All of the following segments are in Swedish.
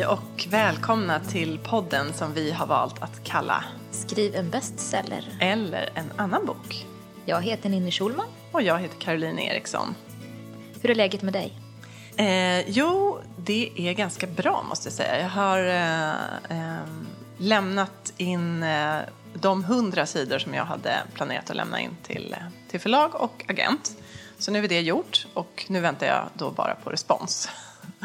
Hej och välkomna till podden som vi har valt att kalla Skriv en bestseller. Eller en annan bok. Jag heter Ninni Schulman. Och jag heter Caroline Eriksson. Hur är läget med dig? Eh, jo, det är ganska bra måste jag säga. Jag har eh, eh, lämnat in eh, de hundra sidor som jag hade planerat att lämna in till, eh, till förlag och agent. Så nu är det gjort och nu väntar jag då bara på respons.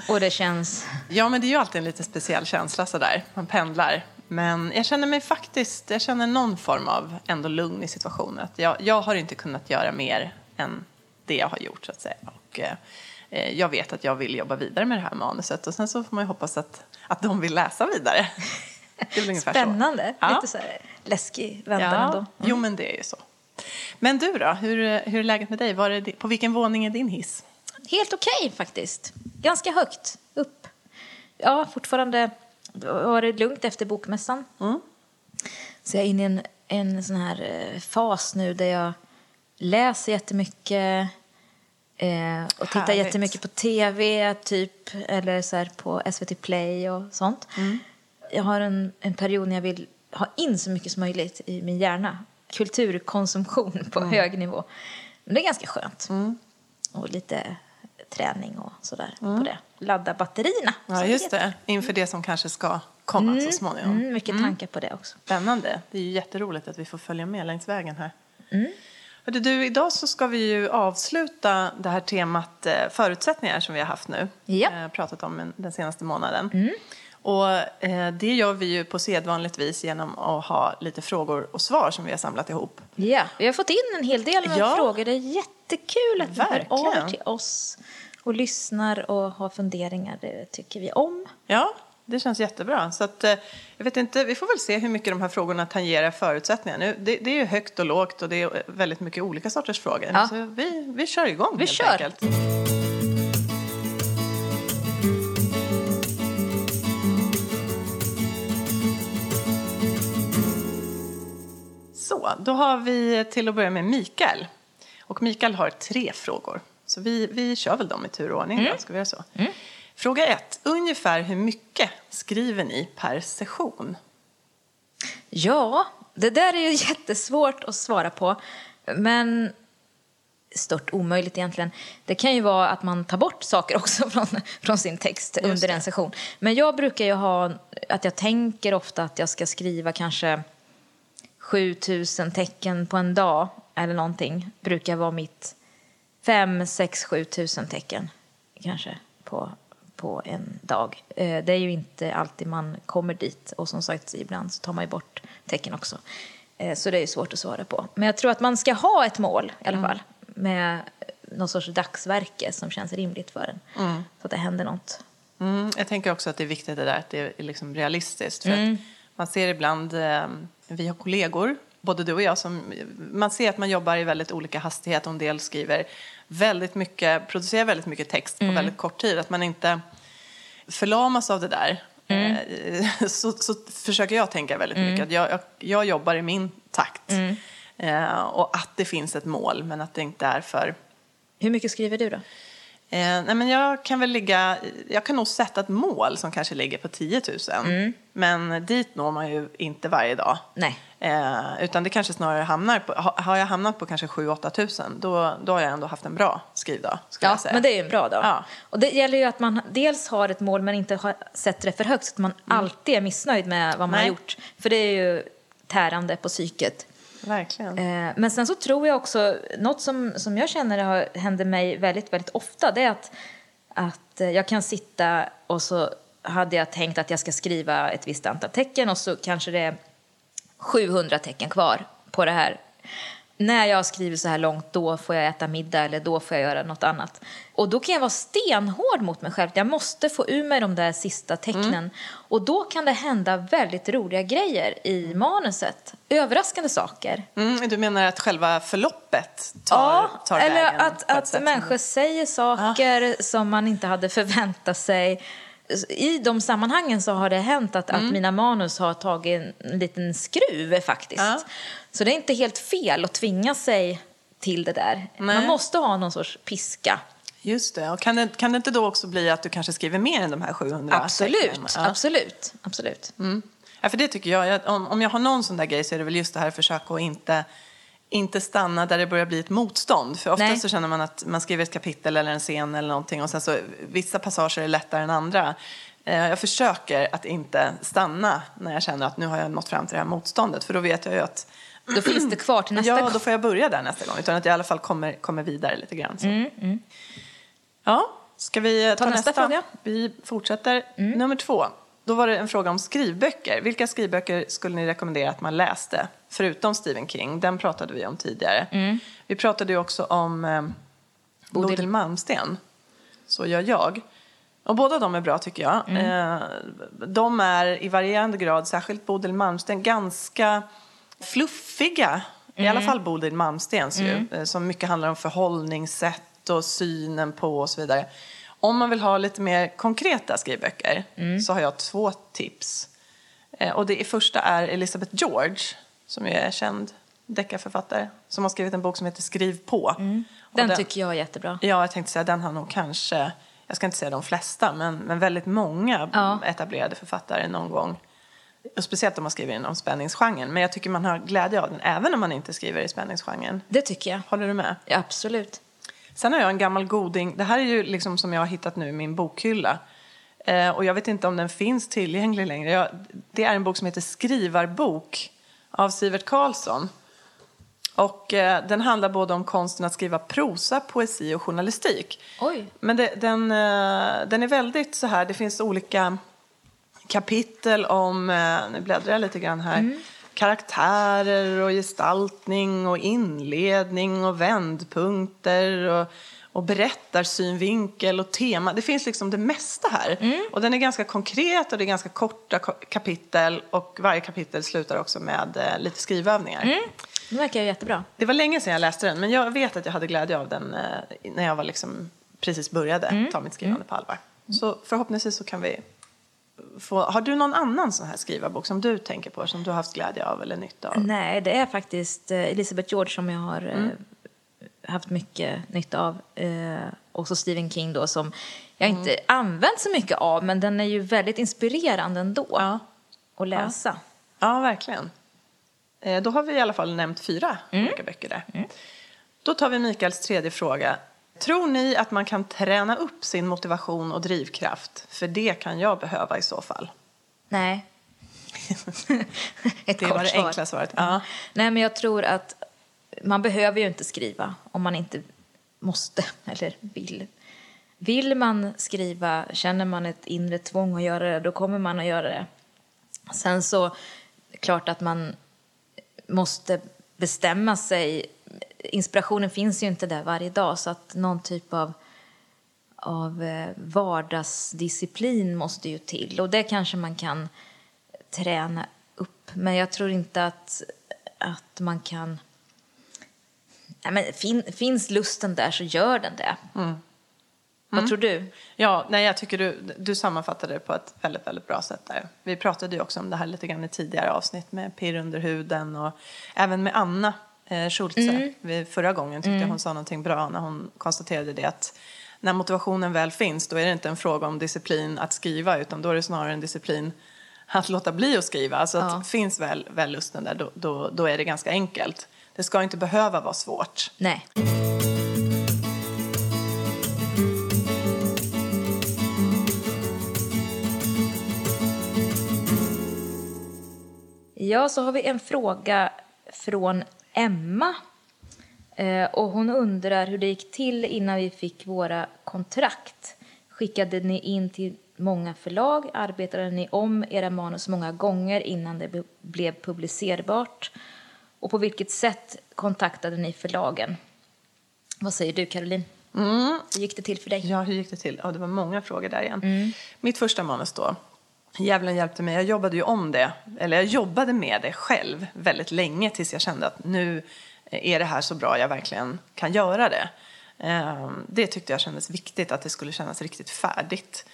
Och det känns? Ja, men det är ju alltid en lite speciell känsla sådär. Man pendlar. Men jag känner mig faktiskt, jag känner någon form av ändå lugn i situationen. Jag, jag har inte kunnat göra mer än det jag har gjort så att säga. Och, eh, jag vet att jag vill jobba vidare med det här manuset och sen så får man ju hoppas att, att de vill läsa vidare. Det är Spännande. Så. Ja. Lite så här läskig väntan ja. ändå. Mm. Jo, men det är ju så. Men du då, hur, hur är läget med dig? Var är, på vilken våning är din hiss? Helt okej okay, faktiskt. Ganska högt upp. Ja, fortfarande var det lugnt efter bokmässan. Mm. Så jag är inne i en, en sån här eh, fas nu där jag läser jättemycket eh, och tittar Härligt. jättemycket på tv, typ, eller så här på SVT Play och sånt. Mm. Jag har en, en period när jag vill ha in så mycket som möjligt i min hjärna. Kulturkonsumtion på mm. hög nivå. Men det är ganska skönt. Mm. Och lite träning och sådär mm. på det. Ladda batterierna. Ja, just det. Inför det som kanske ska komma mm. så småningom. Mm, mycket mm. tankar på det också. Spännande. Det är ju jätteroligt att vi får följa med längs vägen här. Mm. Hörde du, idag så ska vi ju avsluta det här temat eh, förutsättningar som vi har haft nu. Ja. Eh, pratat om den senaste månaden. Mm. Och eh, det gör vi ju på sedvanligt vis genom att ha lite frågor och svar som vi har samlat ihop. Ja, vi har fått in en hel del ja. frågor. Det är jättekul att ni hör av till oss och lyssnar och har funderingar. Det tycker vi om. Ja, det känns jättebra. Så att, eh, jag vet inte, vi får väl se hur mycket de här frågorna tangerar förutsättningar. Nu, det, det är ju högt och lågt och det är väldigt mycket olika sorters frågor. Ja. Så vi, vi kör igång vi helt kör. enkelt. Så, då har vi till att börja med Mikael. Och Mikael har tre frågor. Så vi, vi kör väl dem i tur och ordning. Mm. Ska vi göra så? Mm. Fråga ett. Ungefär hur mycket skriver ni per session? Ja, det där är ju jättesvårt att svara på. Men stört omöjligt egentligen. Det kan ju vara att man tar bort saker också från, från sin text Just under det. en session. Men jag brukar ju ha att jag tänker ofta att jag ska skriva kanske 7000 tecken på en dag eller någonting. Brukar vara mitt 5, 6, 7000 tecken kanske på, på en dag. Eh, det är ju inte alltid man kommer dit och som sagt ibland så tar man ju bort tecken också. Eh, så det är ju svårt att svara på. Men jag tror att man ska ha ett mål i alla mm. fall med någon sorts dagsverke som känns rimligt för en. Mm. Så att det händer något. Mm, jag tänker också att det är viktigt det där att det är liksom realistiskt. För mm. man ser ibland, eh, vi har kollegor, både du och jag, som man ser att man jobbar i väldigt olika hastighet och en del skriver väldigt mycket, producerar väldigt mycket text på mm. väldigt kort tid. Att man inte förlamas av det där. Mm. Eh, så, så, försöker jag tänka väldigt mm. mycket. Att jag, jag, jag, jobbar i min takt. Mm. Eh, och att det finns ett mål, men att det inte är för... Hur mycket skriver du då? Eh, nej men jag kan väl ligga, jag kan nog sätta ett mål som kanske ligger på 10 000. Mm. Men dit når man ju inte varje dag. Nej. Eh, utan det kanske snarare hamnar på, har jag hamnat på kanske 7-8 tusen då, då har jag ändå haft en bra skrivdag. Ja, men det är ju en bra dag. Ja. Och det gäller ju att man dels har ett mål men inte har sätter det för högt så att man mm. alltid är missnöjd med vad man Nej. har gjort. För det är ju tärande på psyket. Verkligen. Eh, men sen så tror jag också, något som, som jag känner har, händer mig väldigt, väldigt ofta, det är att, att eh, jag kan sitta och så hade jag tänkt att jag ska skriva ett visst antal tecken och så kanske det är 700 tecken kvar på det här när jag skriver så här långt, då får jag äta middag eller då får jag göra något annat. Och då kan jag vara stenhård mot mig själv. Jag måste få ur mig de där sista tecknen. Mm. Och då kan det hända väldigt roliga grejer i manuset. Överraskande saker. Mm, du menar att själva förloppet tar, ja, tar eller vägen? att, att människor säger saker ja. som man inte hade förväntat sig i de sammanhangen så har det hänt att, mm. att mina manus har tagit en liten skruv faktiskt. Ja. Så det är inte helt fel att tvinga sig till det där. Nej. Man måste ha någon sorts piska Just det. Och kan det, kan det inte då också bli att du kanske skriver mer än de här 700 Absolut? Ja. absolut, absolut. Ja, för det tycker jag. jag om, om jag har någon sån där grej så är det väl just det här att försöka att inte, inte stanna där det börjar bli ett motstånd. För ofta Nej. så känner man att man skriver ett kapitel eller en scen eller någonting och sen så vissa passager är lättare än andra. Eh, Jag försöker att inte stanna när jag känner att nu har jag nått fram till det här motståndet. För då vet jag ju att Då finns det kvar till nästa ja, gång. då får jag börja där nästa gång. Utan att jag i alla fall kommer, kommer vidare lite grann. Så. Mm, Ja, ska vi ta, nästa fråga? Vi fortsätter. Mm. Nummer två. Då var det en fråga om skrivböcker. Vilka skrivböcker skulle ni rekommendera att man läste? Förutom Stephen King. Den pratade vi om tidigare. Mm. Vi pratade ju också om eh, Bodil Malmsten. Så gör jag. Och båda de är bra tycker jag. Mm. Eh, de är i varierande grad, särskilt Bodil Malmsten, ganska fluffiga. I alla Mm. fall Bodil Malmstens ju. eh, Som mycket handlar om förhållningssätt och synen på och så vidare. Om man vill ha lite mer konkreta skrivböcker Mm. så har jag två tips. Eh, Och det första är Elizabeth George, som ju är känd deckarförfattare, som har skrivit en bok som heter Skriv på. Mm. Den tycker jag är jättebra. Ja, jag tänkte säga den har nog kanske, jag ska inte säga de flesta, men, men väldigt många Ja. etablerade författare någon gång. Och speciellt om man skriver inom spänningsgenren. Men jag tycker man har glädje av den även om man inte skriver i spänningsgenren. Det tycker jag. Håller du med? Ja, absolut. Sen har jag en gammal goding. Det här är ju liksom som jag har hittat nu i min bokhylla. Eh, och jag vet inte om den finns tillgänglig längre. Jag, det är en bok som heter Skrivarbok av Sivert Karlsson. Och eh, den handlar både om konsten att skriva prosa, poesi och journalistik. Oj. Men det, den, eh, den är väldigt så här, det finns olika kapitel om, eh, nu bläddrar jag lite grann här, karaktärer och gestaltning och inledning och vändpunkter och, och berättarsynvinkel och tema. Det finns liksom det mesta här. Och den är ganska konkret och det är ganska korta ko- kapitel och varje kapitel slutar också med eh, lite skrivövningar. Det verkar ju jättebra. Det var länge sedan jag läste den, men jag vet att jag hade glädje av den eh, när jag var liksom precis började ta mitt skrivande på allvar. Så förhoppningsvis så kan vi få... Har du någon annan sån här skrivarbok som du tänker på, som du har haft glädje av eller nytta av? Nej, det är faktiskt eh, Elizabeth George som jag har eh, haft mycket nytta av. Eh, också Stephen King då som jag inte använt så mycket av men den är ju väldigt inspirerande ändå Ja. att läsa. Ja, verkligen. Eh, Då har vi i alla fall nämnt fyra olika böcker där. Då tar vi Mikaels tredje fråga. Tror ni att man kan träna upp sin motivation och drivkraft? För det kan jag behöva i så fall. Nej. Ett Det var det svar. enkla svaret. Ja. Nej, men jag tror att man behöver ju inte skriva om man inte måste eller vill. Vill man skriva, känner man ett inre tvång att göra det, då kommer man att göra det. Sen så, klart att man måste bestämma sig. Inspirationen finns ju inte där varje dag, så att någon typ av av eh, vardagsdisciplin måste ju till. Och det kanske man kan träna upp. Men jag tror inte att, att man kan... Nej, men fin, finns lusten där så gör den det. Vad tror du? Ja, nej, jag tycker du, du sammanfattade det på ett väldigt, väldigt bra sätt där. Vi pratade ju också om det här lite grann i tidigare avsnitt med pirr under huden och även med Anna eh, Schultze. Vi, förra gången tyckte jag hon sa någonting bra när hon konstaterade det att när motivationen väl finns då är det inte en fråga om disciplin att skriva utan då är det snarare en disciplin att låta bli att skriva. Alltså att Ja. finns väl, väl lusten där då, då, då är det ganska enkelt. Det ska inte behöva vara svårt. Nej. Ja, så har vi en fråga från Emma. Eh, och hon undrar hur det gick till innan vi fick våra kontrakt. Skickade ni in till många förlag? Arbetade ni om era manus många gånger innan det blev publicerbart? Och på vilket sätt kontaktade ni förlagen? Vad säger du, Caroline? Hur gick det till för dig? Ja, hur gick det till? Ja, det var många frågor där igen. Mitt första manus då. Djävulen hjälpte mig. Jag jobbade ju om det, eller jag jobbade med det själv väldigt länge tills jag kände att nu är det här så bra jag verkligen kan göra det. Ehm, Det tyckte jag kändes viktigt, att det skulle kännas riktigt färdigt.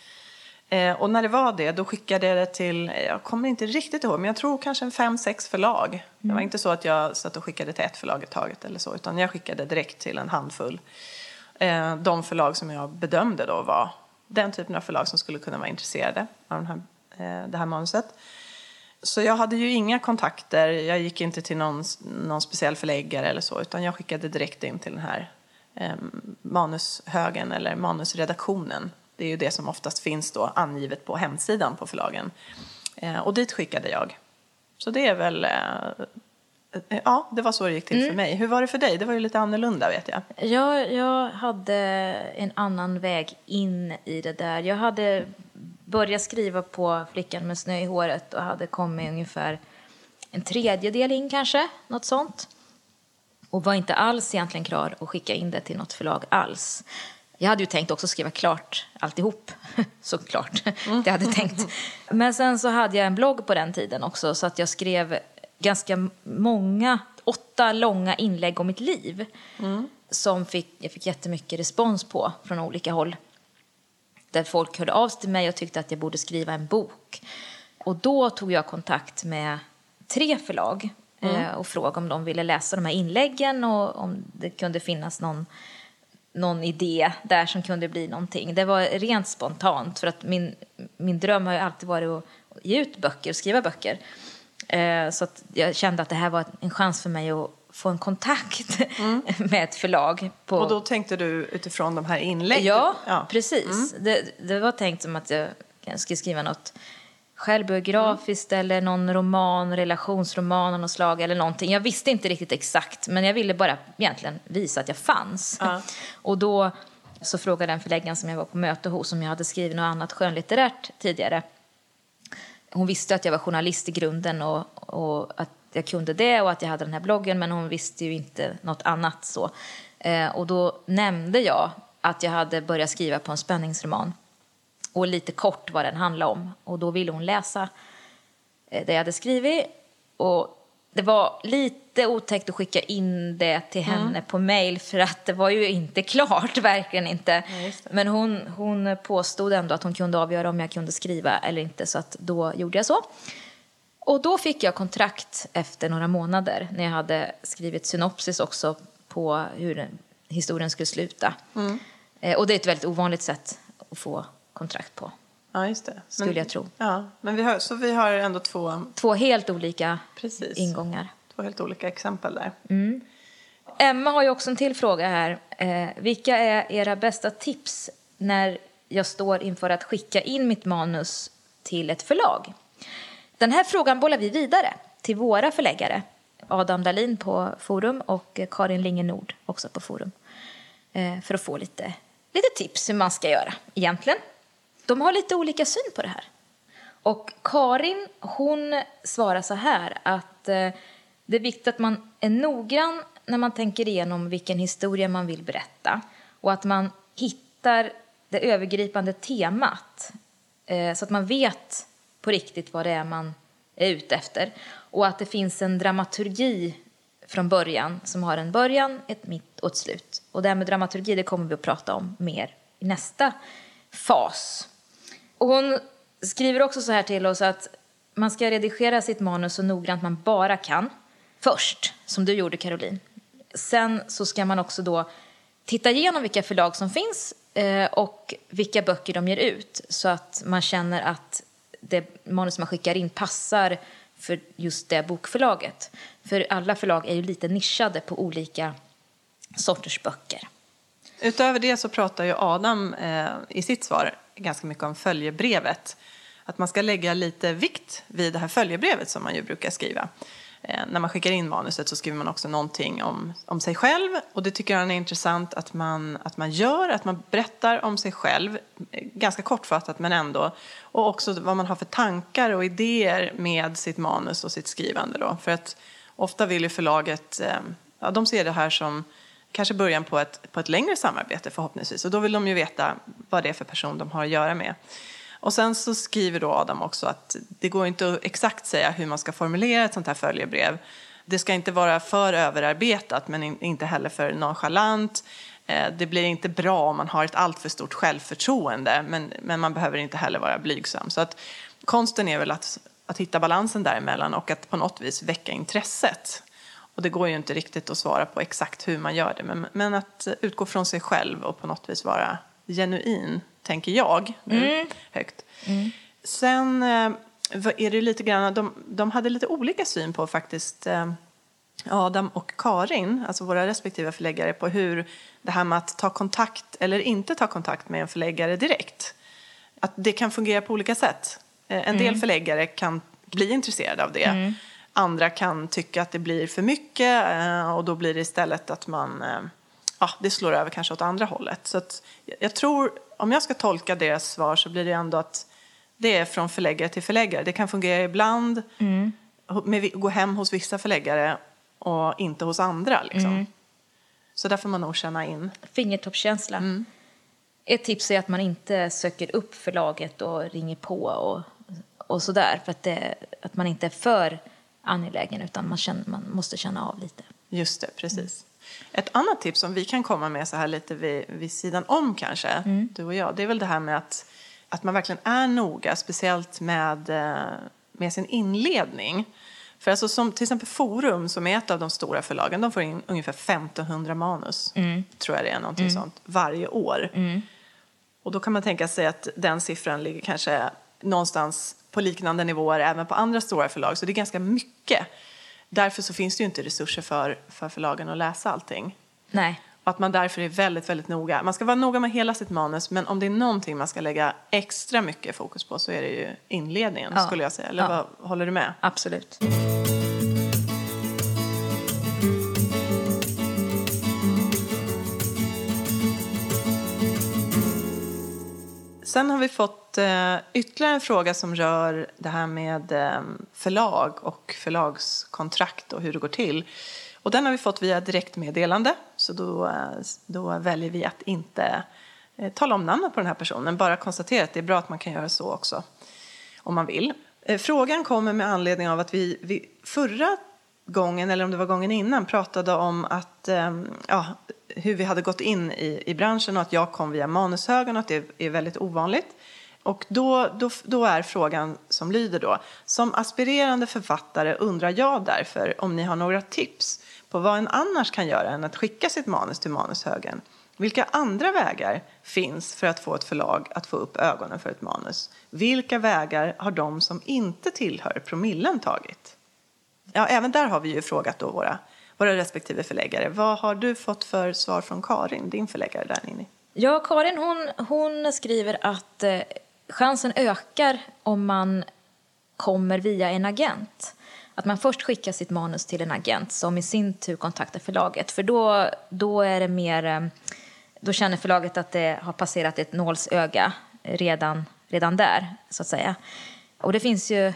Eh, Och när det var det, då skickade jag det till, jag kommer inte riktigt ihåg, men jag tror kanske en fem, sex förlag. Det var inte så att jag satt och skickade till ett förlag i taget eller så, utan jag skickade direkt till en handfull. eh, de förlag som jag bedömde då var den typen av förlag som skulle kunna vara intresserade av den här, det här manuset. Så jag hade ju inga kontakter, jag gick inte till någon, någon speciell förläggare eller så, utan jag skickade direkt in till den här eh, manushögen eller manusredaktionen. Det är ju det som oftast finns då angivet på hemsidan på förlagen. Eh, och dit skickade jag. Så det är väl eh, Ja, det var så det gick till mm. för mig. Hur var det för dig? Det var ju lite annorlunda vet jag. Ja, jag hade en annan väg in i det där. Jag hade börjat skriva på Flickan med snö i håret och hade kommit ungefär en tredjedel in kanske, något sånt. Och var inte alls egentligen klar att skicka in det till något förlag alls. Jag hade ju tänkt också skriva klart alltihop, såklart. Mm. Det hade jag tänkt. Men sen så hade jag en blogg på den tiden också så att jag skrev ganska många, åtta långa inlägg om mitt liv. Mm. Som fick, jag fick jättemycket respons på från olika håll. Där folk hörde av sig till mig och tyckte att jag borde skriva en bok. Och då tog jag kontakt med tre förlag mm. eh, och frågade om de ville läsa de här inläggen och om det kunde finnas någon, någon idé där som kunde bli någonting. Det var rent spontant för att min, min dröm har ju alltid varit att ge ut böcker och skriva böcker. Eh, så jag kände att det här var en chans för mig att få en kontakt mm. med ett förlag. På... Och då tänkte du utifrån de här inläggen? Ja, ja. precis. Mm. Det, det, var tänkt som att jag skulle skriva något självbiografiskt mm. eller någon roman, relationsroman av något slag eller någonting. Jag visste inte riktigt exakt, men jag ville bara egentligen visa att jag fanns. Ja. Och då så frågade den förläggaren som jag var på möte hos om jag hade skrivit något annat skönlitterärt tidigare hon visste att jag var journalist i grunden och, och, att jag kunde det och att jag hade den här bloggen men hon visste ju inte något annat så. Eh, och då nämnde jag att jag hade börjat skriva på en spänningsroman och lite kort vad den handlade om och då ville hon läsa eh, det jag hade skrivit och det var lite otäckt att skicka in det till henne mm. på mail för att det var ju inte klart, verkligen inte. Ja, Men hon, hon påstod ändå att hon kunde avgöra om jag kunde skriva eller inte så att då gjorde jag så. Och då fick jag kontrakt efter några månader när jag hade skrivit synopsis också på hur historien skulle sluta. Mm. Eh, och det är ett väldigt ovanligt sätt att få kontrakt på. Ja, just det. Skulle men, jag tro. Ja, men vi har, så vi har ändå två... Två helt olika Precis. ingångar. Två helt olika exempel där. Mm. Emma har ju också en till fråga här. Eh, vilka är era bästa tips när jag står inför att skicka in mitt manus till ett förlag? Den här frågan bollar vi vidare till våra förläggare. Adam Dahlin på Forum och Karin Linge Nord också på Forum. Eh, för att få lite, lite tips hur man ska göra egentligen de har lite olika syn på det här. Och Karin, hon svarar så här att eh, det är viktigt att man är noggrann när man tänker igenom vilken historia man vill berätta och att man hittar det övergripande temat eh, så att man vet på riktigt vad det är man är ute efter och att det finns en dramaturgi från början som har en början, ett mitt och ett slut. Och det här med dramaturgi det kommer vi att prata om mer i nästa fas och hon skriver också så här till oss att man ska redigera sitt manus så noggrant man bara kan först, som du gjorde Caroline. Sen så ska man också då titta igenom vilka förlag som finns eh, och vilka böcker de ger ut så att man känner att det manus man skickar in passar för just det bokförlaget. För alla förlag är ju lite nischade på olika sorters böcker. Utöver det så pratar ju Adam eh, i sitt svar ganska mycket om följebrevet. Att man ska lägga lite vikt vid det här följebrevet som man ju brukar skriva. Eh, när man skickar in manuset så skriver man också någonting om, om sig själv och det tycker han är intressant att man, att man gör, att man berättar om sig själv, ganska kortfattat men ändå, och också vad man har för tankar och idéer med sitt manus och sitt skrivande då. För att ofta vill ju förlaget, eh, ja de ser det här som kanske början på ett, på ett längre samarbete förhoppningsvis. Och då vill de ju veta vad det är för person de har att göra med. Och sen så skriver då Adam också att det går inte att exakt säga hur man ska formulera ett sånt här följebrev. Det ska inte vara för överarbetat men inte heller för nonchalant. Eh, det blir inte bra om man har ett alltför stort självförtroende men, men man behöver inte heller vara blygsam. Så att konsten är väl att, att hitta balansen däremellan och att på något vis väcka intresset Och det går ju inte riktigt att svara på exakt hur man gör det, men, men att utgå från sig själv och på något vis vara genuin, tänker jag nu, mm. högt. Mm. Sen eh, är det lite grann, de, de hade lite olika syn på faktiskt eh, Adam och Karin, alltså våra respektive förläggare, på hur det här med att ta kontakt eller inte ta kontakt med en förläggare direkt, att det kan fungera på olika sätt. Eh, en mm. del förläggare kan bli intresserade av det. Mm. Andra kan tycka att det blir för mycket och då blir det istället att man, ja, det slår över kanske åt andra hållet. Så att jag tror, om jag ska tolka deras svar så blir det ändå att det är från förläggare till förläggare. Det kan fungera ibland, mm. med, gå hem hos vissa förläggare och inte hos andra. Liksom. Mm. Så där får man nog känna in. Fingertoppskänsla. Mm. Ett tips är att man inte söker upp förlaget och ringer på och, och sådär. För att, det, att man inte är för angelägen utan man, känner, man måste känna av lite. Just det, precis. Ett annat tips som vi kan komma med så här lite vid, vid sidan om kanske, mm. du och jag, det är väl det här med att, att man verkligen är noga, speciellt med, eh, med sin inledning. För alltså som till exempel Forum, som är ett av de stora förlagen, de får in ungefär 1500 manus, mm. tror jag det är, någonting mm. sånt, varje år. Mm. Och då kan man tänka sig att den siffran ligger kanske någonstans på liknande nivåer även på andra stora förlag, så det är ganska mycket. Därför så finns det ju inte resurser för, för förlagen att läsa allting. Nej. Och att man därför är väldigt, väldigt noga. Man ska vara noga med hela sitt manus, men om det är någonting man ska lägga extra mycket fokus på så är det ju inledningen, ja. skulle jag säga. Eller ja. vad, håller du med? Absolut. Sen har vi fått eh, ytterligare en fråga som rör det här med eh, förlag och förlagskontrakt och hur det går till. Och den har vi fått via direktmeddelande, så då, eh, då väljer vi att inte eh, tala om namnet på den här personen, bara konstatera att det är bra att man kan göra så också, om man vill. Eh, frågan kommer med anledning av att vi, vi förra gången, eller om det var gången innan, pratade om att, ehm, ja, hur vi hade gått in i, i branschen och att jag kom via Manushögen och att det är väldigt ovanligt. Och då, då, då är frågan som lyder då, som aspirerande författare undrar jag därför om ni har några tips på vad en annars kan göra än att skicka sitt manus till Manushögen. Vilka andra vägar finns för att få ett förlag att få upp ögonen för ett manus? Vilka vägar har de som inte tillhör promillen tagit? Ja, även där har vi ju frågat då våra, våra respektive förläggare. Vad har du fått för svar från Karin, din förläggare där inne? Ja, Karin hon, hon skriver att eh, chansen ökar om man kommer via en agent. Att man först skickar sitt manus till en agent som i sin tur kontaktar förlaget. För då, då är det mer, eh, då känner förlaget att det har passerat ett nålsöga redan, redan där, så att säga. Och det finns ju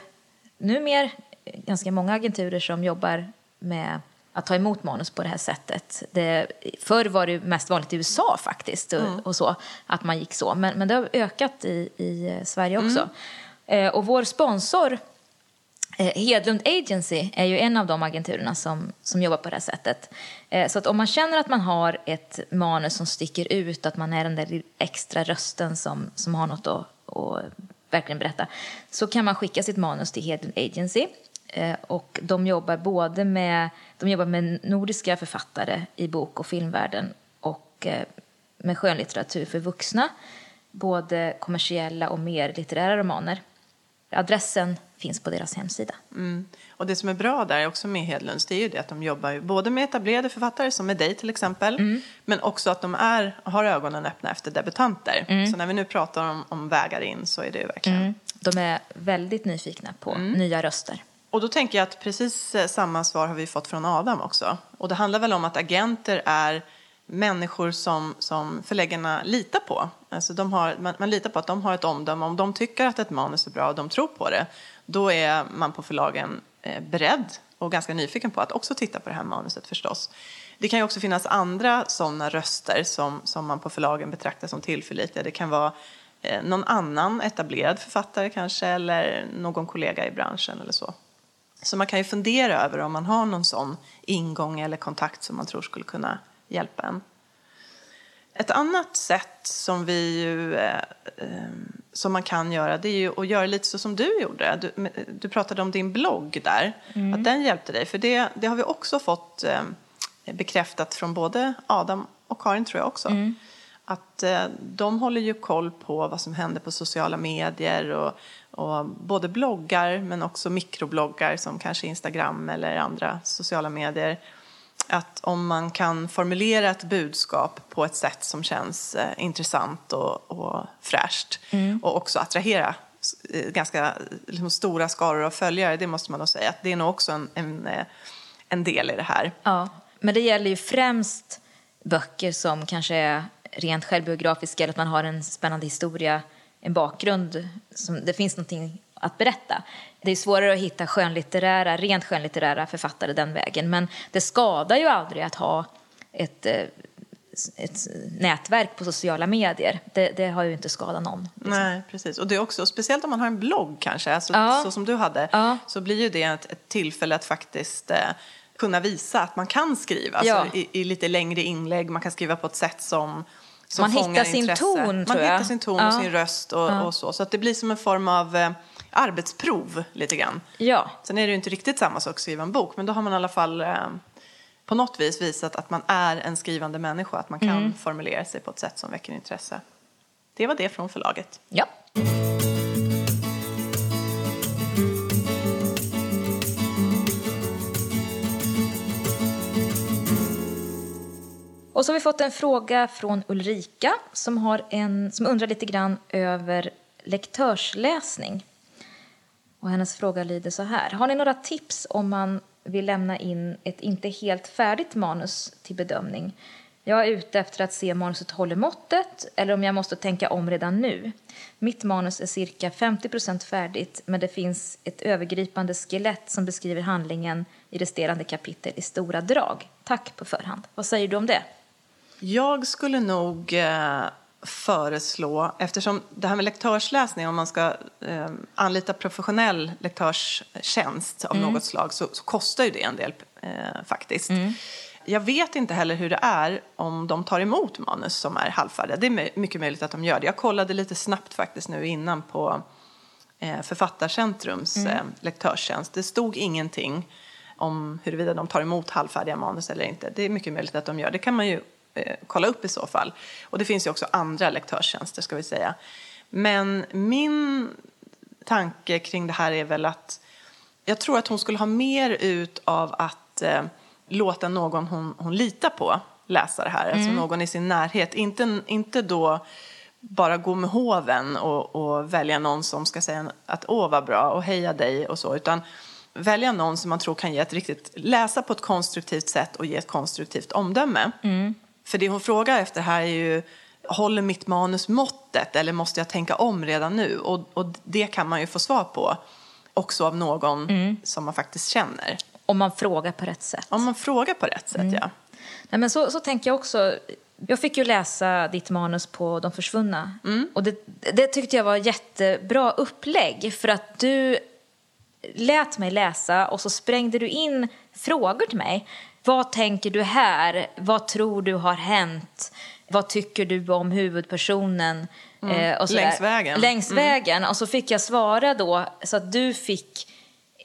numera ganska många agenturer som jobbar med att ta emot manus på det här sättet. Det, förr var det mest vanligt i USA faktiskt, och, mm. och så, att man gick så. Men, men det har ökat i, i Sverige också. Mm. Eh, och vår sponsor eh, Hedlund Agency är ju en av de agenturerna som, som jobbar på det här sättet. Eh, så att om man känner att man har ett manus som sticker ut, att man är den där extra rösten som, som har något att, att verkligen berätta, så kan man skicka sitt manus till Hedlund Agency. Eh, och de jobbar både med, de jobbar med nordiska författare i bok och filmvärlden och eh, med skönlitteratur för vuxna, både kommersiella och mer litterära romaner. Adressen finns på deras hemsida. Mm. Och det som är bra där också med Hedlunds det är ju det att de jobbar både med etablerade författare som med dig till exempel mm. men också att de är, har ögonen öppna efter debutanter. Mm. Så när vi nu pratar om, om vägar in så är det verkligen... Mm. De är väldigt nyfikna på mm. nya röster. Och då tänker jag att precis eh, samma svar har vi fått från Adam också. Och det handlar väl om att agenter är människor som, som förläggarna litar på. Alltså de har, man, man, litar på att de har ett omdöme. Om de tycker att ett manus är bra och de tror på det, då är man på förlagen eh, beredd och ganska nyfiken på att också titta på det här manuset förstås. Det kan ju också finnas andra sådana röster som, som man på förlagen betraktar som tillförlitliga. Det kan vara eh, någon annan etablerad författare kanske eller någon kollega i branschen eller så. Så man kan ju fundera över om man har någon sån ingång eller kontakt som man tror skulle kunna hjälpa en. Ett annat sätt som vi ju, eh, eh, som man kan göra det är ju att göra lite så som du gjorde. Du, du pratade om din blogg där, mm. att den hjälpte dig. För det, det har vi också fått eh, bekräftat från både Adam och Karin tror jag också. Mm. Att eh, de håller ju koll på vad som händer på sociala medier och, och både bloggar men också mikrobloggar som kanske Instagram eller andra sociala medier att om man kan formulera ett budskap på ett sätt som känns eh, intressant och, och fräscht mm. och också attrahera eh, ganska liksom, stora skaror av följare, det måste man nog säga. Det är nog också en, en, en del i det här. Ja, men det gäller ju främst böcker som kanske är rent självbiografiska eller att man har en spännande historia, en bakgrund, som det finns någonting att berätta. Det är svårare att hitta skönlitterära, rent skönlitterära författare den vägen. Men det skadar ju aldrig att ha ett, eh, ett nätverk på sociala medier. Det, det har ju inte skadat någon. Liksom. Nej, precis. Och det är också, speciellt om man har en blogg kanske, alltså, ja. så som du hade, ja. så blir ju det ett, ett tillfälle att faktiskt eh, kunna visa att man kan skriva ja. alltså, i, i, lite längre inlägg. Man kan skriva på ett sätt som, som man hittar sin intresse. ton, Man hittar sin ton och sin röst och, och, så. Så att det blir som en form av eh, arbetsprov lite grann. Ja. Sen är det ju inte riktigt samma sak att skriva en bok, men då har man i alla fall eh, på något vis visat att man är en skrivande människa, att man kan mm. formulera sig på ett sätt som väcker intresse. Det var det från förlaget. Ja. Och så har vi fått en fråga från Ulrika som, har en, som undrar lite grann över lektörsläsning. Och hennes fråga lyder så här. Har ni några tips om man vill lämna in ett inte helt färdigt manus till bedömning? Jag är ute efter att se manuset håller måttet eller om jag måste tänka om redan nu. Mitt manus är cirka 50 färdigt men det finns ett övergripande skelett som beskriver handlingen i resterande kapitel i stora drag. Tack på förhand. Vad säger du om det? Jag skulle nog eh, föreslå, eftersom det här med lektörsläsning, om man ska eh, anlita professionell lektörstjänst av mm. något slag så, så, kostar ju det en del eh, faktiskt. Mm. Jag vet inte heller hur det är om de tar emot manus som är halvfärdiga. Det är mycket möjligt att de gör det. Jag kollade lite snabbt faktiskt nu innan på eh, Författarcentrums mm. eh, lektörstjänst. Det stod ingenting om huruvida de tar emot halvfärdiga manus eller inte. Det är mycket möjligt att de gör. Det kan man ju eh, kolla upp i så fall. Och det finns ju också andra lektörstjänster ska vi säga. Men min tanke kring det här är väl att jag tror att hon skulle ha mer ut av att eh, låta någon hon, hon litar på läsa det här, alltså mm. alltså någon i sin närhet. Inte, inte då bara gå med hoven och, och, välja någon som ska säga att åh vad bra och heja dig och så, utan välja någon som man tror kan ge ett riktigt, läsa på ett konstruktivt sätt och ge ett konstruktivt omdöme. Mm. För det hon frågar efter här är ju, håller mitt manus måttet eller måste jag tänka om redan nu? Och, och det kan man ju få svar på också av någon mm. som man faktiskt känner. Om man frågar på rätt sätt. Om man frågar på rätt sätt, mm. ja. Nej, men så, så tänker jag också. Jag fick ju läsa ditt manus på De försvunna. Mm. Och det, det tyckte jag var jättebra upplägg. För att du lät mig läsa och så sprängde du in frågor till mig vad tänker du här? Vad tror du har hänt? Vad tycker du om huvudpersonen? Mm. Eh, Längs vägen. Längs mm. vägen. Och så fick jag svara då så att du fick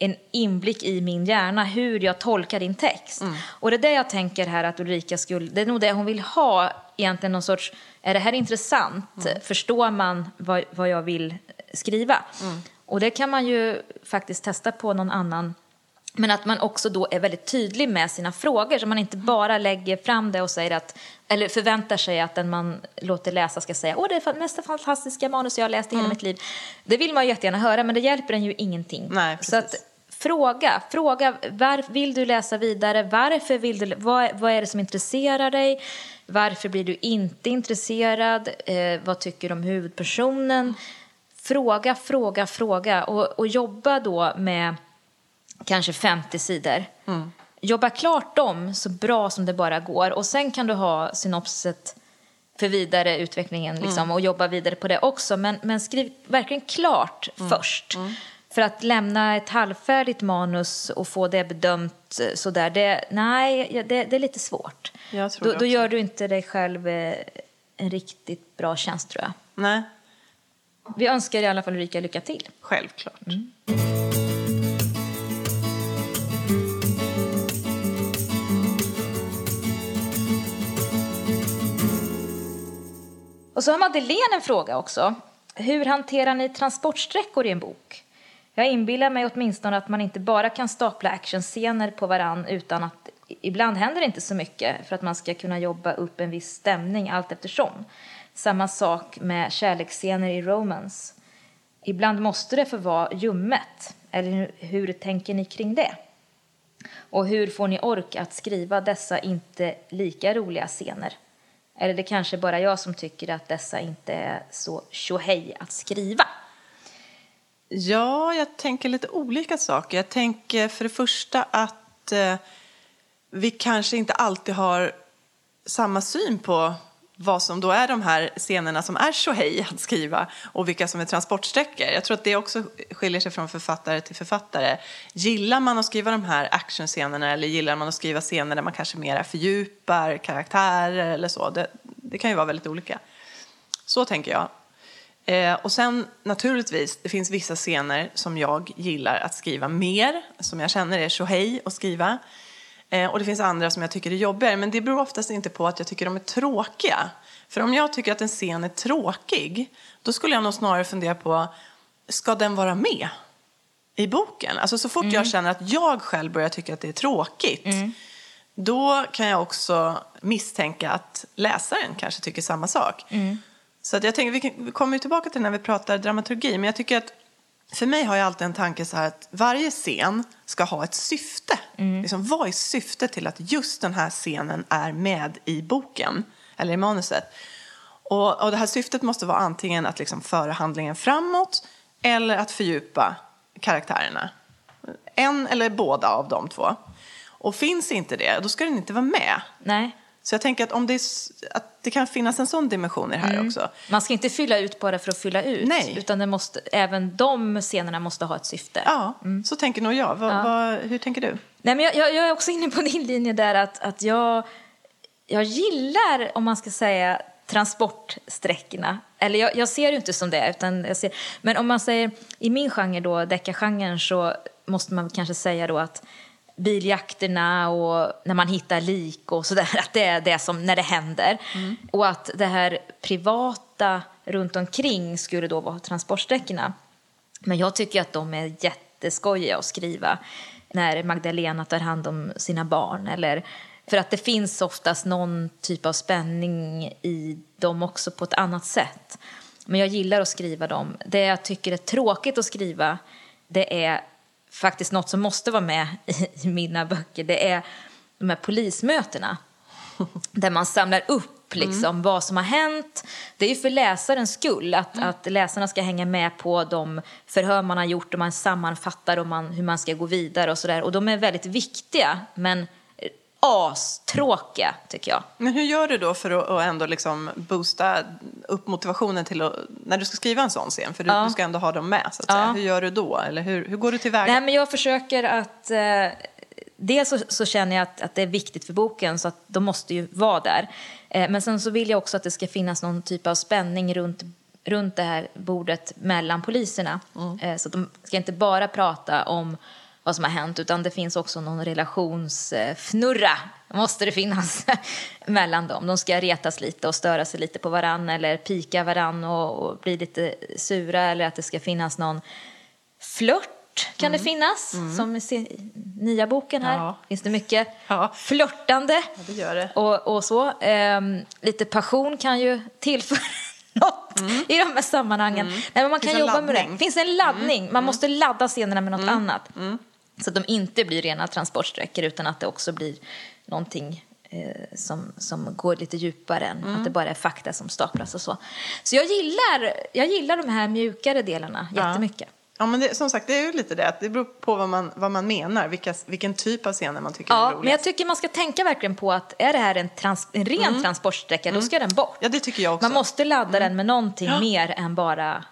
en inblick i min hjärna hur jag tolkar din text. Mm. Och det är det jag tänker här att Ulrika skulle, det är nog det hon vill ha egentligen någon sorts, är det här intressant? Mm. Förstår man vad, vad jag vill skriva? Mm. Och det kan man ju faktiskt testa på någon annan men att man också då är väldigt tydlig med sina frågor så man inte bara lägger fram det och säger att, eller förväntar sig att den man låter läsa ska säga åh det är det mest fantastiska manus jag har läst i hela mm. mitt liv. Det vill man ju jättegärna höra men det hjälper en ju ingenting. Nej, så att fråga, fråga var, vill du läsa vidare, varför vill du, vad, vad är det som intresserar dig, varför blir du inte intresserad, eh, vad tycker du om huvudpersonen? Fråga, fråga, fråga och, och jobba då med kanske 50 sidor. Mm. Jobba klart dem så bra som det bara går och sen kan du ha synopsiset för vidare utvecklingen liksom, mm. och jobba vidare på det också. Men, men skriv verkligen klart mm. först. Mm. För att lämna ett halvfärdigt manus och få det bedömt eh, sådär, det, nej, det, det är lite svårt. Då, då, gör du inte dig själv eh, en riktigt bra tjänst tror jag. Nej, Vi önskar i alla fall Ulrika lycka till. självklart. Och så har Madeleine en fråga också. Hur hanterar ni transportsträckor i en bok? Jag inbillar mig åtminstone att man inte bara kan stapla actionscener på varann utan att ibland händer det inte så mycket för att man ska kunna jobba upp en viss stämning allt eftersom. Samma sak med kärleksscener i romance. Ibland måste det få vara ljummet. Eller hur, hur tänker ni kring det? Och hur får ni ork att skriva dessa inte lika roliga scener? Eller det kanske bara jag som tycker att dessa inte är så tjohej att skriva. Ja, jag tänker lite olika saker. Jag tänker för det första att eh, vi kanske inte alltid har samma syn på vad som då är de här scenerna som är tjohej att skriva och vilka som är transportsträckor. Jag tror att det också skiljer sig från författare till författare. Gillar man att skriva de här actionscenerna eller gillar man att skriva scener där man kanske mer fördjupar karaktärer eller så? Det, det kan ju vara väldigt olika. Så tänker jag. Eh, och sen naturligtvis, det finns vissa scener som jag gillar att skriva mer, som jag känner är tjohej att skriva. Eh, och det finns andra som jag tycker är jobbigare, men det beror oftast inte på att jag tycker de är tråkiga. För om jag tycker att en scen är tråkig, då skulle jag nog snarare fundera på, ska den vara med i boken? Alltså så fort jag känner att jag själv börjar tycka att det är tråkigt, då kan jag också misstänka att läsaren kanske tycker samma sak. Så att jag tänker, vi kommer ju tillbaka till när vi pratar dramaturgi, men jag tycker att för mig har jag alltid en tanke så här att varje scen ska ha ett syfte. Liksom, vad är syftet till att just den här scenen är med i boken eller i manuset? Och, och det här syftet måste vara antingen att liksom föra handlingen framåt eller att fördjupa karaktärerna. En eller båda av de två. Och finns inte det, då ska den inte vara med. Nej. Så jag tänker att, om det, är, att det kan finnas en sån dimension i det här också. Man ska inte fylla ut bara för att fylla ut. Nej. Utan det måste, även de scenerna måste ha ett syfte. Ja, så tänker nog jag. Vad, vad, hur tänker du? Nej, men jag, jag, jag är också inne på din linje där att, att jag, jag gillar, om man ska säga, transportsträckorna. Eller jag, jag ser det inte som det, utan jag ser, men om man säger i min genre då, deckargenren, så måste man kanske säga då att biljakterna och när man hittar lik och sådär, att det är det som när det händer. Och att det här privata runt omkring skulle då vara transportsträckorna. Men jag tycker att de är jätteskojiga att skriva när Magdalena tar hand om sina barn. Eller, för att det finns oftast någon typ av spänning i dem också på ett annat sätt. Men jag gillar att skriva dem. Det jag tycker är tråkigt att skriva, det är faktiskt något som måste vara med i mina böcker. Det är de här polismötena. Där man samlar upp liksom, vad som har hänt. Det är ju för läsarens skull, att, att läsarna ska hänga med på de förhör man har gjort och man sammanfattar och man, hur man ska gå vidare och sådär. Och de är väldigt viktiga, men astråkiga tycker jag. Men hur gör du då för att, ändå liksom boosta upp motivationen till att, när du ska skriva en sån scen? För du, Ja. du ska ändå ha dem med, så att säga. Ja. Hur gör du då? Eller hur, hur går du tillväga? Nej, men jag försöker att... Eh, dels så, så känner jag att, att det är viktigt för boken, så att de måste ju vara där. Eh, men sen så vill jag också att det ska finnas någon typ av spänning runt, runt det här bordet mellan poliserna. Eh, så de ska inte bara prata om vad som har hänt, utan det finns också någon relationsfnurra, måste det finnas, mellan dem. De ska retas lite och störa sig lite på varann eller pika varann och, och bli lite sura eller att det ska finnas någon flört kan det finnas, som i nya boken här. Ja. Finns det mycket Ja. flörtande. Ja, det gör det. Och, och så. Ehm, lite passion kan ju tillföra något i de här sammanhangen. Nej, men man Finns kan jobba med det. laddning. finns en laddning. Man måste ladda scenerna med något annat. Så att de inte blir rena transportsträckor utan att det också blir någonting eh, som, som går lite djupare än att det bara är fakta som staplas och så. Så jag gillar, jag gillar de här mjukare delarna jättemycket. Ja, men det, som sagt, det är ju lite det. att Det beror på vad man, vad man menar, vilka, vilken typ av scener man tycker är Ja, roligast. men jag tycker man ska tänka verkligen på att är det här en, trans, en ren transportsträcka, då ska den bort. Ja, det tycker jag också. Man måste ladda den med någonting mer än bara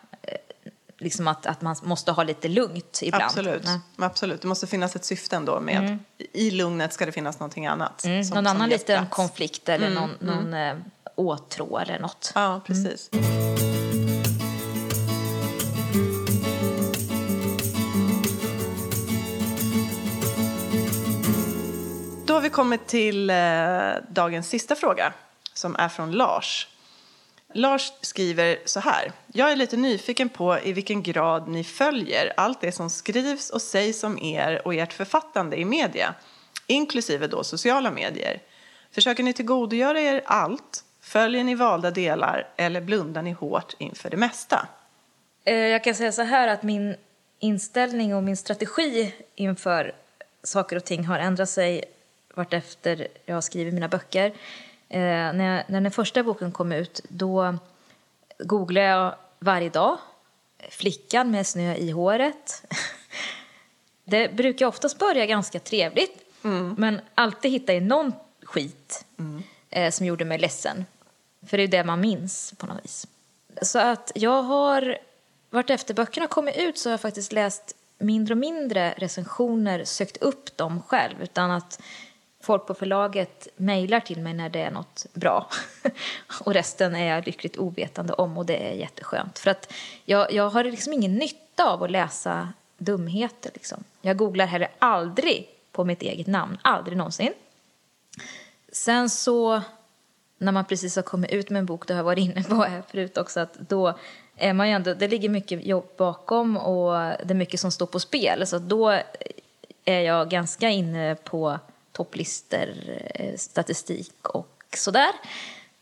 liksom att, att man måste ha lite lugnt ibland. Absolut. Men absolut. Det måste finnas ett syfte ändå med. I lugnet ska det finnas någonting annat. Mm, som- någon som annan liten plats. konflikt eller någon, någon eh, åtrå eller något. Ja, precis. Då har vi kommit till eh, dagens sista fråga som är från Lars. Lars skriver så här. Jag är lite nyfiken på i vilken grad ni följer allt det som skrivs och sägs om er och ert författande i media, inklusive då sociala medier. Försöker ni tillgodogöra er allt? Följer ni valda delar eller blundar ni hårt inför det mesta? Eh, jag kan säga så här att min inställning och min strategi inför saker och ting har ändrat sig vartefter jag har skrivit mina böcker. Eh, när, jag, när den första boken kom ut då googlade jag varje dag flickan med snö i håret. Det brukar oftast börja ganska trevligt men alltid hitta i någon skit eh, som gjorde mig ledsen. För det är ju det man minns på något vis. Så att jag har, vart efter böckerna kommit ut så har jag faktiskt läst mindre och mindre recensioner, sökt upp dem själv utan att folk på förlaget mejlar till mig när det är något bra. och resten är jag lyckligt ovetande om och det är jätteskönt. För att jag, jag har liksom ingen nytta av att läsa dumheter liksom. Jag googlar heller aldrig på mitt eget namn, aldrig någonsin. Sen så, när man precis har kommit ut med en bok, det har jag varit inne på här förut också, att då är man ju ändå, det ligger mycket jobb bakom och det är mycket som står på spel. Så då är jag ganska inne på topplistor, eh, statistik och sådär.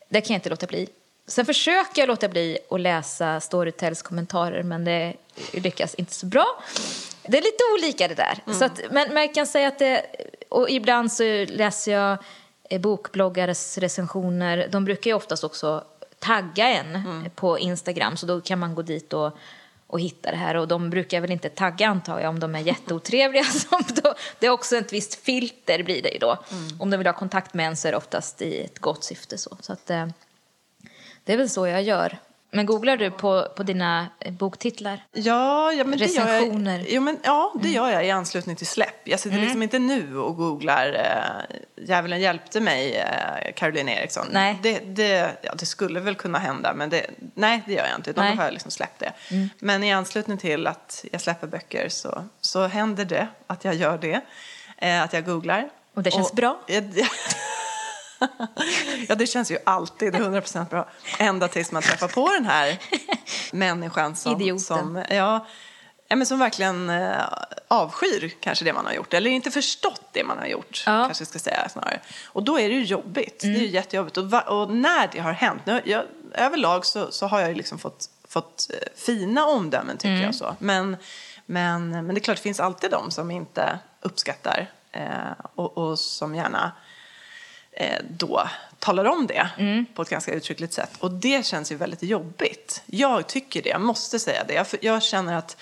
Det kan jag inte låta bli. Sen försöker jag låta bli att läsa Storytels kommentarer men det lyckas inte så bra. Det är lite olika det där. Så att, men, men jag kan säga att det, och ibland så läser jag eh, bokbloggares recensioner. De brukar ju oftast också tagga en på Instagram så då kan man gå dit och, och hitta det här. Och de brukar väl inte tagga antar jag om de är jätteotrevliga. Som då, det är också ett visst filter blir det ju då. Om de vill ha kontakt med en så är det oftast i ett gott syfte så. Så att, eh, det är väl så jag gör. Men googlar du på, på dina eh, boktitlar? Ja, ja men det gör jag, Recensioner. jo, men, ja, det gör jag i anslutning till släpp. Jag sitter liksom inte nu och googlar eh, Djävulen hjälpte mig, eh, Caroline Eriksson. Nej. Det, det, ja, det skulle väl kunna hända, men det, nej, det gör jag inte. Utan Nej. då har jag liksom släppt det. Men i anslutning till att jag släpper böcker så, så händer det att jag gör det. Eh, att jag googlar. Och det känns bra? ja, det känns ju alltid 100% bra. Ända tills man träffar på den här människan som, Idioten. som, ja, men som verkligen eh, avskyr kanske det man har gjort. Eller inte förstått det man har gjort, Ja. kanske ska säga snarare. Och då är det ju jobbigt. Det är ju jättejobbigt. Och, va, och när det har hänt, nu, jag, överlag så, så har jag ju liksom fått, fått eh, fina omdömen tycker jag så. Men, men, men det är klart, det finns alltid de som inte uppskattar eh, och, och som gärna då talar om det på ett ganska uttryckligt sätt. Och det känns ju väldigt jobbigt. Jag tycker det, jag måste säga det. Jag, jag känner att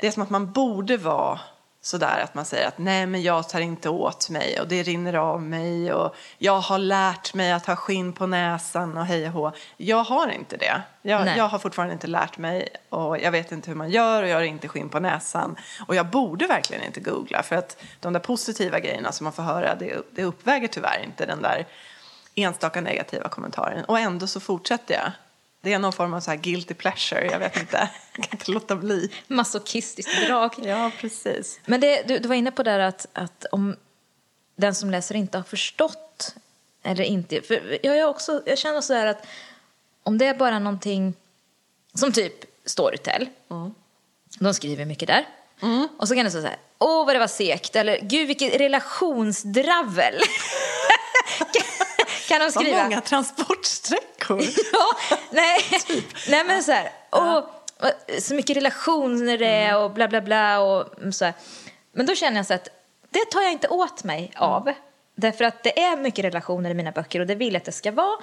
det är som att man borde vara sådär att man säger att nej men jag tar inte åt mig och det rinner av mig och jag har lärt mig att ha skinn på näsan och hej och hå. Jag har inte det. Jag, jag har fortfarande inte lärt mig och jag vet inte hur man gör och jag har inte skinn på näsan. Och jag borde verkligen inte googla för att de där positiva grejerna som man får höra det, det uppväger tyvärr inte den där enstaka negativa kommentaren. Och ändå så fortsätter jag. Det är någon form av så här guilty pleasure, jag vet inte. Jag kan inte låta bli. Masochistiskt drag. Ja, precis. Men det, du, du var inne på där att, att om den som läser inte har förstått eller inte. För jag, är också, jag känner så här att om det är bara någonting som typ Storytel. De skriver mycket där. Och så kan det stå så här, åh vad det var segt, eller gud vilket relationsdravel. kan de Vad skriva. många transportsträckor. Ja, nej, nej men så här, åh, vad- så mycket relationer det är och bla bla bla och så här. Men då känner jag så att det tar jag inte åt mig av. Därför att det är mycket relationer i mina böcker och det vill jag att det ska vara.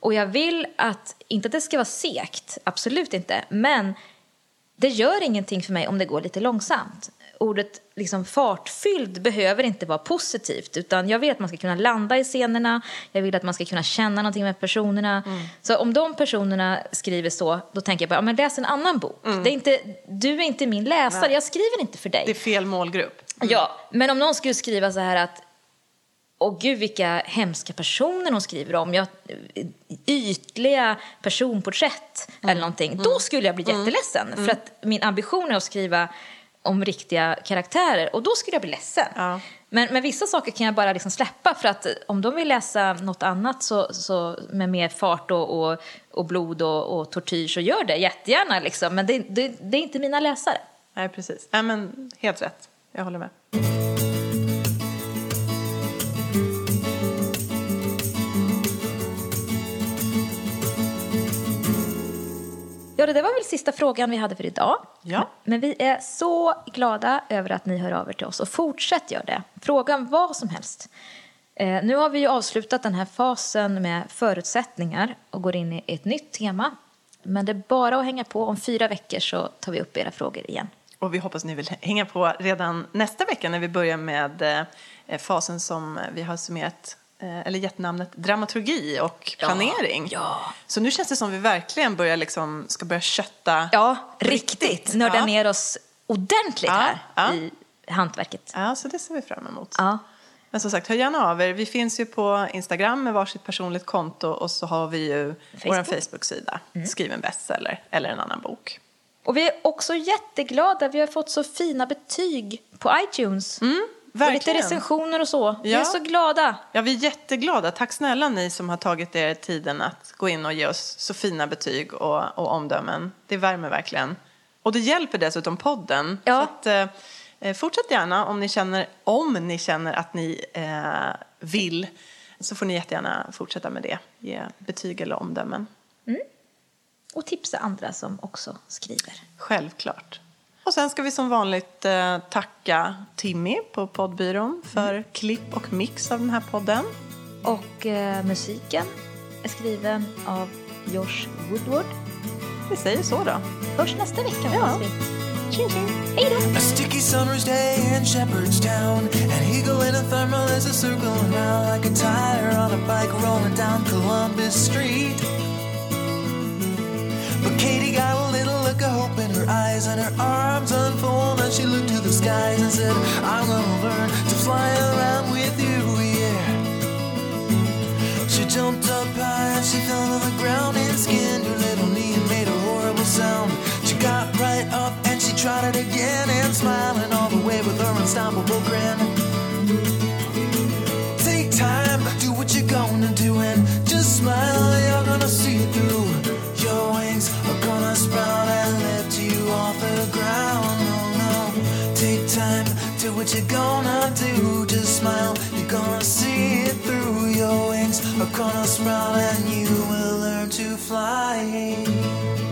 Och jag vill att, inte att det ska vara segt, absolut inte, men det gör ingenting för mig om det går lite långsamt. Ordet liksom fartfylld behöver inte vara positivt utan jag vill att man ska kunna landa i scenerna, jag vill att man ska kunna känna någonting med personerna. Så om de personerna skriver så, då tänker jag bara, ja, men läs en annan bok. Det är inte, du är inte min läsare, Nej. jag skriver inte för dig. Det är fel målgrupp. Ja, men om någon skulle skriva så här att och gud vilka hemska personer hon skriver om. Jag, ytliga personporträtt eller någonting. Då skulle jag bli jätteledsen. För att min ambition är att skriva om riktiga karaktärer och då skulle jag bli ledsen. Ja. Men, men vissa saker kan jag bara liksom släppa för att om de vill läsa något annat så, så med mer fart och, och, och blod och, och tortyr så gör det jättegärna liksom. Men det, det, det är inte mina läsare. Nej, precis. Nej, men helt rätt. Jag håller med. Ja, det där var väl sista frågan vi hade för idag. Ja. Men vi är så glada över att ni hör av er till oss och fortsätt göra det. Fråga vad som helst. Eh, nu har vi ju avslutat den här fasen med förutsättningar och går in i ett nytt tema. Men det är bara att hänga på. Om fyra veckor så tar vi upp era frågor igen. Och vi hoppas ni vill hänga på redan nästa vecka när vi börjar med eh, fasen som vi har summerat eller gett namnet dramaturgi och planering. ja. Så nu känns det som vi verkligen börjar liksom, ska börja kötta. Ja, riktigt. Nörda Ja. ner oss ordentligt Ja, här ja. i hantverket. Ja, så det ser vi fram emot. Ja. Men som sagt, hör gärna av er. Vi finns ju på Instagram med varsitt personligt konto och så har vi ju vår Facebook. Mm. Facebook-sida, Skriv en bestseller eller en annan bok. Och vi är också jätteglada. Vi har fått så fina betyg på iTunes. Och lite Mm, verkligen. recensioner och så. Vi Ja. är så glada. Ja, vi är jätteglada. Tack snälla ni som har tagit er tiden att gå in och ge oss så fina betyg och, och omdömen. Det värmer verkligen. Och det hjälper dessutom podden. Ja. Så att, eh, fortsätt gärna om ni känner, om ni känner att ni eh, vill. Så får ni jättegärna fortsätta med det. Ge betyg eller omdömen. Och tipsa andra som också skriver. Självklart. Och sen ska vi som vanligt eh, tacka Timmy på poddbyrån för klipp och mix av den här podden. Och eh, musiken är skriven av Josh Woodward. Vi säger så då. Hörs nästa vecka Ja. hoppas vi. Tjing tjing! Hej då! A sticky summer's day in Shepherdstown. An eagle in a thermal is a circling round like a tire on a bike rolling down Columbus Street. But Katie got a little look of hope in her eyes and her arms unfold and she looked to the skies and said, I'm gonna learn to fly around with you, yeah. She jumped up high and she fell to the ground and skinned her little knee and made a horrible sound. She got right up and she tried it again and smiling all the way with her unstoppable grin. What you're gonna do. Just smile, you're gonna see it through. Your wings are gonna sprout and you will learn to fly.